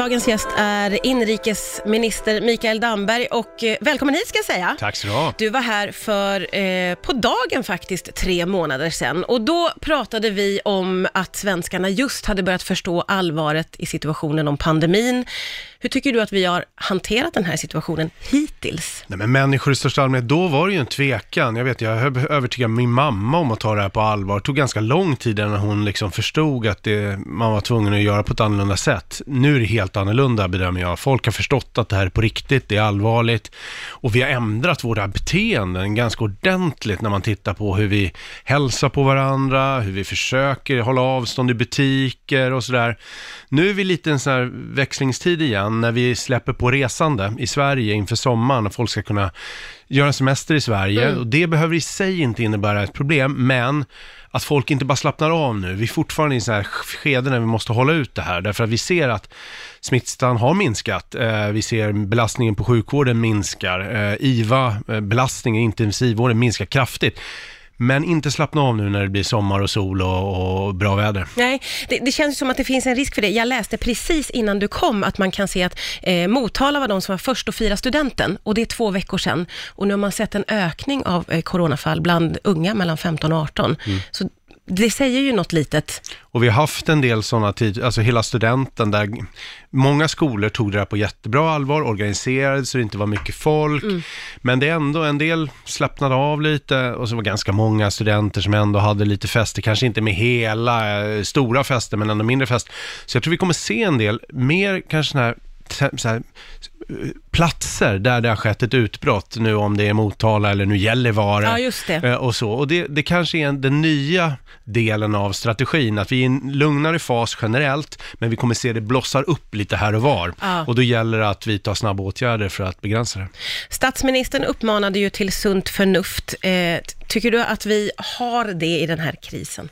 Dagens gäst är inrikesminister Mikael Damberg och eh, välkommen hit ska jag säga. Tack så du ha. Du var här för, eh, på dagen faktiskt, tre månader sedan och då pratade vi om att svenskarna just hade börjat förstå allvaret i situationen om pandemin. Hur tycker du att vi har hanterat den här situationen hittills? Nej, men människor i största allmänhet, då var det ju en tvekan. Jag vet, jag övertygade min mamma om att ta det här på allvar. Det tog ganska lång tid innan hon liksom förstod att det, man var tvungen att göra på ett annorlunda sätt. Nu är det helt annorlunda bedömer jag. Folk har förstått att det här är på riktigt, det är allvarligt. Och vi har ändrat våra beteenden ganska ordentligt när man tittar på hur vi hälsar på varandra, hur vi försöker hålla avstånd i butiker och sådär. Nu är vi lite i en sån här växlingstid igen när vi släpper på resande i Sverige inför sommaren och folk ska kunna göra semester i Sverige. Mm. Och det behöver i sig inte innebära ett problem, men att folk inte bara slappnar av nu. Vi är fortfarande i så här skede när vi måste hålla ut det här, därför att vi ser att smittan har minskat. Eh, vi ser belastningen på sjukvården minskar. Eh, IVA, eh, belastningen i intensivvården minskar kraftigt. Men inte slappna av nu när det blir sommar och sol och, och bra väder. Nej, det, det känns som att det finns en risk för det. Jag läste precis innan du kom att man kan se att eh, Motala var de som var först att fira studenten och det är två veckor sedan. Och nu har man sett en ökning av eh, coronafall bland unga mellan 15 och 18. Så det säger ju något litet. Och vi har haft en del sådana tider, alltså hela studenten där många skolor tog det här på jättebra allvar, organiserade så det inte var mycket folk. Men det är ändå en del slappnade av lite och så var det ganska många studenter som ändå hade lite fester, kanske inte med hela eh, stora fester men ändå mindre fest. Så jag tror vi kommer se en del, mer kanske sådana här så här, platser där det har skett ett utbrott, nu om det är Motala eller nu Gällivare. Ja, just det. Eh, Och så. Och det, det kanske är den nya delen av strategin, att vi är i en lugnare fas generellt, men vi kommer se det blossar upp lite här och var. Ja. Och då gäller det att vidta snabba åtgärder för att begränsa det. Statsministern uppmanade ju till sunt förnuft. Eh, tycker du att vi har det i den här krisen?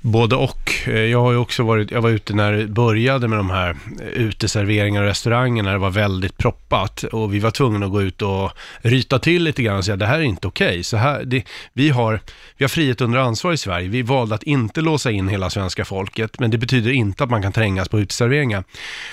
Både och. Eh, jag har ju också varit, jag var ute när det började med de här eh, uteserveringarna och restaurangerna, det var väldigt proppat och vi var tvungna att gå ut och ryta till lite grann och säga det här är inte okej. Så här, det, vi, har, vi har frihet under ansvar i Sverige. Vi valde att inte låsa in hela svenska folket, men det betyder inte att man kan trängas på uteserveringar.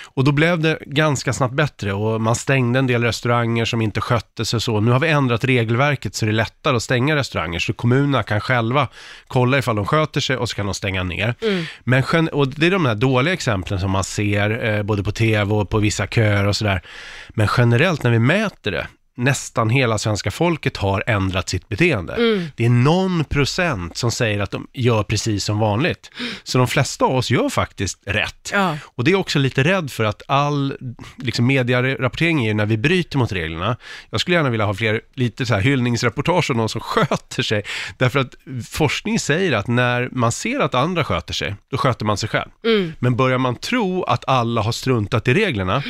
Och då blev det ganska snabbt bättre och man stängde en del restauranger som inte skötte sig så. Nu har vi ändrat regelverket så det är lättare att stänga restauranger, så kommunerna kan själva kolla ifall de sköter sig och så kan de stänga ner. Men gen- och det är de här dåliga exemplen som man ser eh, både på tv och på vissa köer och sådär. Men generellt när vi mäter det, nästan hela svenska folket har ändrat sitt beteende. Det är någon procent som säger att de gör precis som vanligt. Så de flesta av oss gör faktiskt rätt. Ja. Och det är också lite rädd för att all liksom, medierapportering är ju när vi bryter mot reglerna. Jag skulle gärna vilja ha fler lite så här hyllningsreportage om någon som sköter sig. Därför att forskning säger att när man ser att andra sköter sig, då sköter man sig själv. Men börjar man tro att alla har struntat i reglerna,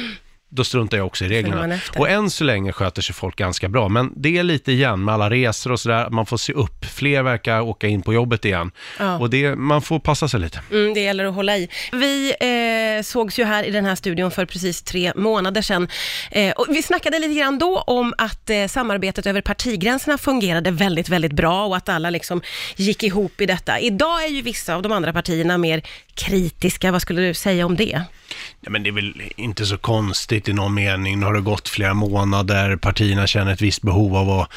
då struntar jag också i reglerna. Och än så länge sköter sig folk ganska bra, men det är lite igen med alla resor och sådär, man får se upp. Fler verkar åka in på jobbet igen. Ja. Och det, man får passa sig lite. Mm, det gäller att hålla i. Vi eh, sågs ju här i den här studion för precis tre månader sedan. Eh, och vi snackade lite grann då om att eh, samarbetet över partigränserna fungerade väldigt, väldigt bra och att alla liksom gick ihop i detta. Idag är ju vissa av de andra partierna mer kritiska. Vad skulle du säga om det? Ja, men det är väl inte så konstigt i någon mening. Nu har det gått flera månader, partierna känner ett visst behov av att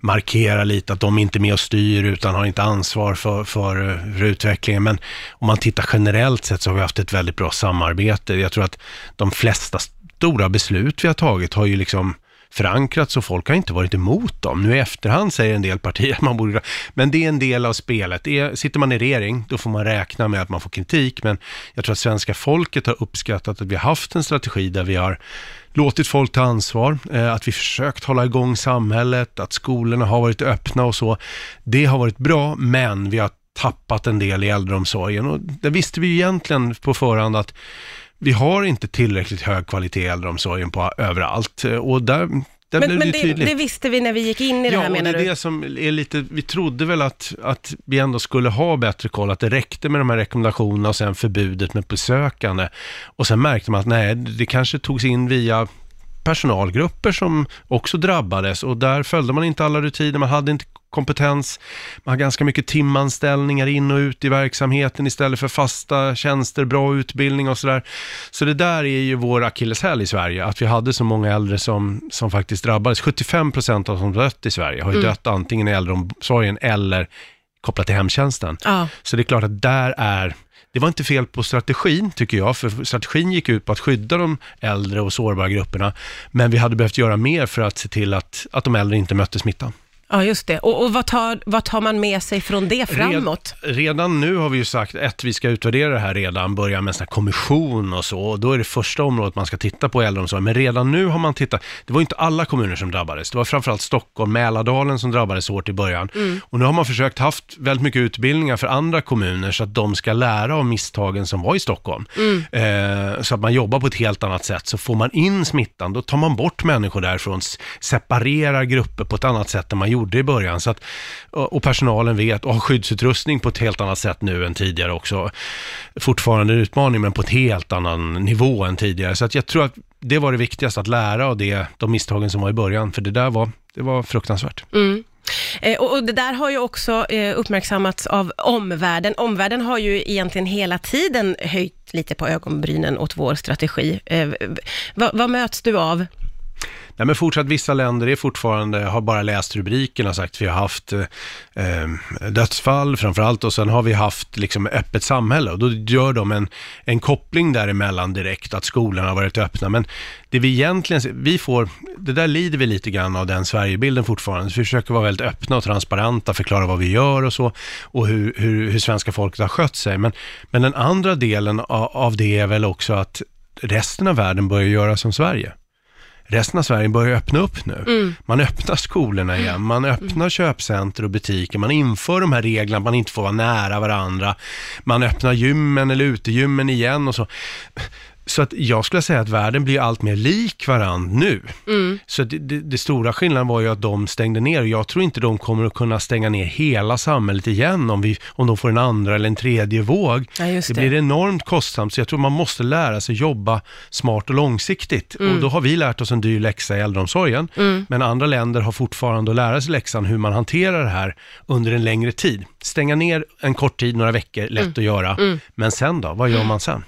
markera lite att de inte är med och styr utan har inte ansvar för, för, för utvecklingen. Men om man tittar generellt sett så har vi haft ett väldigt bra samarbete. Jag tror att de flesta stora beslut vi har tagit har ju liksom förankrats och folk har inte varit emot dem. Nu i efterhand säger en del partier att man borde... Men det är en del av spelet. Är, sitter man i regering, då får man räkna med att man får kritik. Men jag tror att svenska folket har uppskattat att vi har haft en strategi där vi har låtit folk ta ansvar, eh, att vi försökt hålla igång samhället, att skolorna har varit öppna och så. Det har varit bra, men vi har tappat en del i äldreomsorgen. Och det visste vi ju egentligen på förhand att vi har inte tillräckligt hög kvalitet i äldreomsorgen på överallt. Och där, där Men, men det det, det visste vi när vi gick in i det Ja, här och det menar är du? det som är lite, vi trodde väl att, att vi ändå skulle ha bättre koll, att det räckte med de här rekommendationerna och sen förbudet med besökande. Och sen märkte man att nej, det kanske togs in via personalgrupper som också drabbades och där följde man inte alla rutiner, man hade inte kompetens, man har ganska mycket timanställningar in och ut i verksamheten istället för fasta tjänster, bra utbildning och sådär. Så det där är ju vår akilleshäl i Sverige, att vi hade så många äldre som, som faktiskt drabbades. 75 procent av de som dött i Sverige har ju Mm. dött antingen i äldreomsorgen eller kopplat till hemtjänsten. Ja. Så det är klart att där är, det var inte fel på strategin tycker jag, för strategin gick ut på att skydda de äldre och sårbara grupperna, men vi hade behövt göra mer för att se till att, att de äldre inte mötte smittan. Ja, just det. Och, och vad, tar, vad tar man med sig från det framåt? Red, redan nu har vi ju sagt att vi ska utvärdera det här redan, börja med en sån här kommission och så, och då är det första området man ska titta på i äldreomsorgen. Men redan nu har man tittat, det var inte alla kommuner som drabbades, det var framförallt Stockholm, Mälardalen som drabbades hårt i början. Och nu har man försökt haft väldigt mycket utbildningar för andra kommuner så att de ska lära av misstagen som var i Stockholm. Eh, så att man jobbar på ett helt annat sätt. Så får man in smittan, då tar man bort människor därifrån, separerar grupper på ett annat sätt än man gjorde gjorde i början. Så att, och personalen vet och har skyddsutrustning på ett helt annat sätt nu än tidigare också. Fortfarande en utmaning, men på ett helt annan nivå än tidigare. Så att jag tror att det var det viktigaste, att lära av det, de misstagen som var i början. För det där var, det var fruktansvärt. Mm. Eh, och, det där har ju också eh, uppmärksammats av omvärlden. Omvärlden har ju egentligen hela tiden höjt lite på ögonbrynen åt vår strategi. Eh, vad, vad möts du av? Nej, men fortsatt vissa länder är fortfarande, har bara läst rubrikerna och sagt vi har haft eh, ehm, dödsfall framförallt och sen har vi haft liksom öppet samhälle och då gör de en, en koppling däremellan direkt att skolorna har varit öppna. Men det vi egentligen, vi får, det där lider vi lite grann av den Sverigebilden fortfarande. Så vi försöker vara väldigt öppna och transparenta, förklara vad vi gör och så och hur, hur, hur svenska folket har skött sig. Men, men den andra delen av, av det är väl också att resten av världen börjar göra som Sverige resten av Sverige börjar öppna upp nu. Man öppnar skolorna igen, man öppnar köpcenter och butiker, man inför de här reglerna att man inte får vara nära varandra. Man öppnar gymmen eller utegymmen igen och så. Så att jag skulle säga att världen blir allt mer lik varandra nu. Så det, det, det stora skillnaden var ju att de stängde ner. Jag tror inte de kommer att kunna stänga ner hela samhället igen om, vi, om de får en andra eller en tredje våg. Ja, det det. blir enormt kostsamt, så jag tror man måste lära sig jobba smart och långsiktigt. Och då har vi lärt oss en dyr läxa i äldreomsorgen, men andra länder har fortfarande att lära sig läxan hur man hanterar det här under en längre tid. Stänga ner en kort tid, några veckor, lätt att göra. Men sen då, vad gör man sen?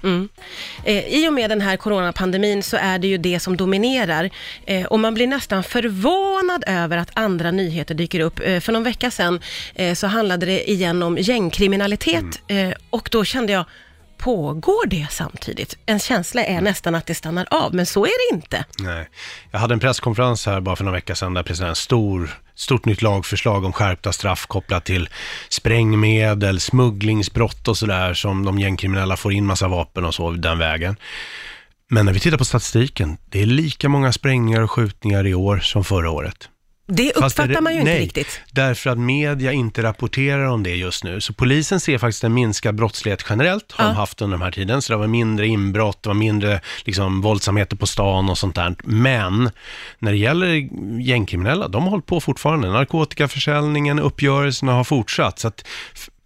Eh, och med den här coronapandemin så är det ju det som dominerar. Eh, och man blir nästan förvånad över att andra nyheter dyker upp. Eh, för någon vecka sedan eh, så handlade det igen om gängkriminalitet. Eh, och då kände jag, pågår det samtidigt? En känsla är nästan att det stannar av, men så är det inte. Nej. Jag hade en presskonferens här bara för några veckor sedan där presenterade stor, stort nytt lagförslag om skärpta straff kopplat till sprängmedel, smugglingsbrott och sådär som de gängkriminella får in massa vapen och så den vägen. Men när vi tittar på statistiken, det är lika många sprängningar och skjutningar i år som förra året. Det uppfattar det- man ju inte nej, riktigt. Därför att media inte rapporterar om det just nu. Så polisen ser faktiskt en minskad brottslighet generellt, har Ja. de haft under den här tiden. Så det var mindre inbrott, det var mindre liksom, våldsamheter på stan och sånt där. Men när det gäller gängkriminella, de har hållit på fortfarande. Narkotikaförsäljningen, uppgörelserna har fortsatt. Så att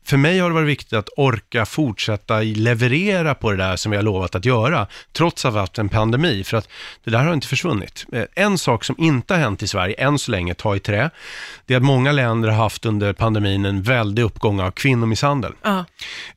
för mig har det varit viktigt att orka fortsätta leverera på det där som vi har lovat att göra, trots att vi har haft en pandemi, för att det där har inte försvunnit. Eh, En sak som inte har hänt i Sverige än så länge, ta i trä, det är att många länder har haft under pandemin en väldig uppgång av kvinnomisshandel. Ja.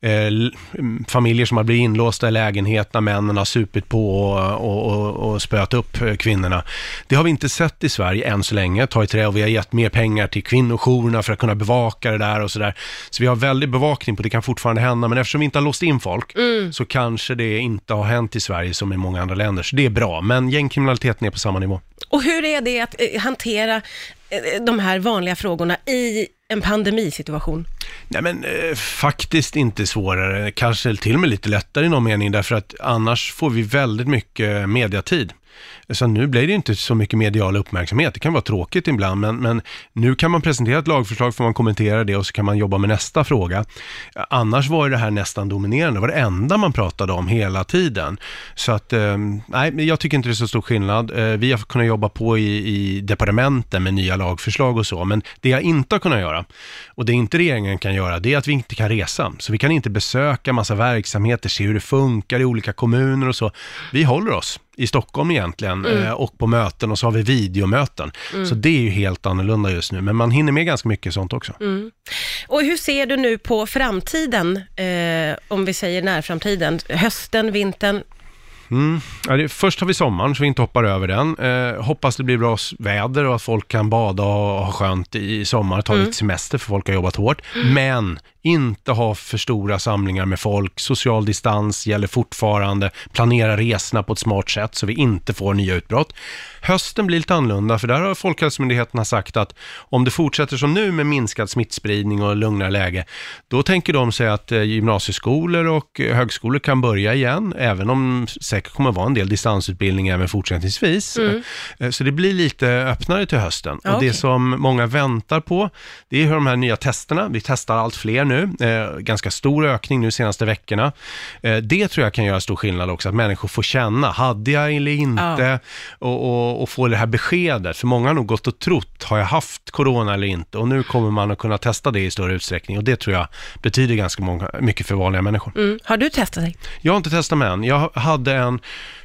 Eh, l- mm, familjer som har blivit inlåsta i lägenhet när männen har supit på och, och, och, och spöat upp eh, kvinnorna. Det har vi inte sett i Sverige än så länge, ta i trä, och vi har gett mer pengar till kvinnojourerna för att kunna bevaka det där och sådär. Så vi har väldigt bevakning på det, kan fortfarande hända, men eftersom vi inte har låst in folk så kanske det inte har hänt i Sverige som i många andra länder. Så det är bra, men gängkriminaliteten är på samma nivå. Och hur är det att eh, hantera eh, de här vanliga frågorna i en pandemisituation? Nej men eh, faktiskt inte svårare, kanske till och med lite lättare i någon mening, därför att annars får vi väldigt mycket mediatid. Så nu blir det inte så mycket medial uppmärksamhet, det kan vara tråkigt ibland, men, men nu kan man presentera ett lagförslag, får man kommentera det och så kan man jobba med nästa fråga. Annars var ju det här nästan dominerande, det var det enda man pratade om hela tiden. Så att, eh, nej, jag tycker inte det är så stor skillnad. Eh, vi har kunnat jobba på i, i departementen med nya lagförslag och så, men det jag inte har kunnat göra. Och det inte regeringen kan göra, det är att vi inte kan resa. Så vi kan inte besöka massa verksamheter, se hur det funkar i olika kommuner och så. Vi håller oss i Stockholm egentligen Mm. eh, och på möten och så har vi videomöten. Så det är ju helt annorlunda just nu, men man hinner med ganska mycket sånt också. Mm. Och hur ser du nu på framtiden, eh, om vi säger närframtiden? Hösten, vintern? Mm. Ja, först har vi sommaren, så vi inte hoppar över den. Eh, hoppas det blir bra väder och att folk kan bada och ha skönt i sommar, ta lite semester för folk har jobbat hårt. Men inte ha för stora samlingar med folk, social distans gäller fortfarande, planera resorna på ett smart sätt så vi inte får nya utbrott. Hösten blir lite annorlunda, för där har Folkhälsomyndigheten sagt att om det fortsätter som nu med minskad smittspridning och lugnare läge, då tänker de sig att eh, gymnasieskolor och eh, högskolor kan börja igen, även om säkert kommer att vara en del distansutbildning även fortsättningsvis. Eh, Så det blir lite öppnare till hösten. Ja, och det okej. som många väntar på, det är hur de här nya testerna, vi testar allt fler nu, eh, ganska stor ökning nu senaste veckorna. Eh, det tror jag kan göra stor skillnad också, att människor får känna, hade jag eller inte? Och, och, och få det här beskedet, för många har nog gått och trott, har jag haft corona eller inte? Och nu kommer man att kunna testa det i större utsträckning och det tror jag betyder ganska många, mycket för vanliga människor. Mm. Har du testat dig? Jag har inte testat mig än. Jag hade en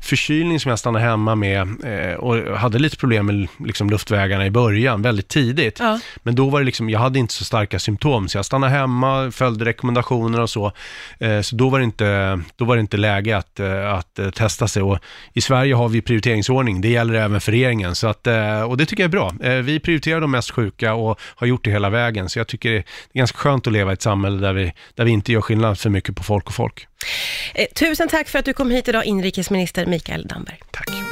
förkylning som jag stannade hemma med eh, och hade lite problem med liksom, luftvägarna i början, väldigt tidigt. Ja. Men då var det liksom, jag hade inte så starka symptom, så jag stannade hemma, följde rekommendationer och så. Eh, så då var det inte, då var det inte läge att, eh, att testa sig. Och I Sverige har vi prioriteringsordning, det gäller även för regeringen. Så att, och det tycker jag är bra. Vi prioriterar de mest sjuka och har gjort det hela vägen. Så jag tycker det är ganska skönt att leva i ett samhälle där vi, där vi inte gör skillnad för mycket på folk och folk. Eh, tusen tack för att du kom hit idag, inrikesminister Mikael Damberg. Tack.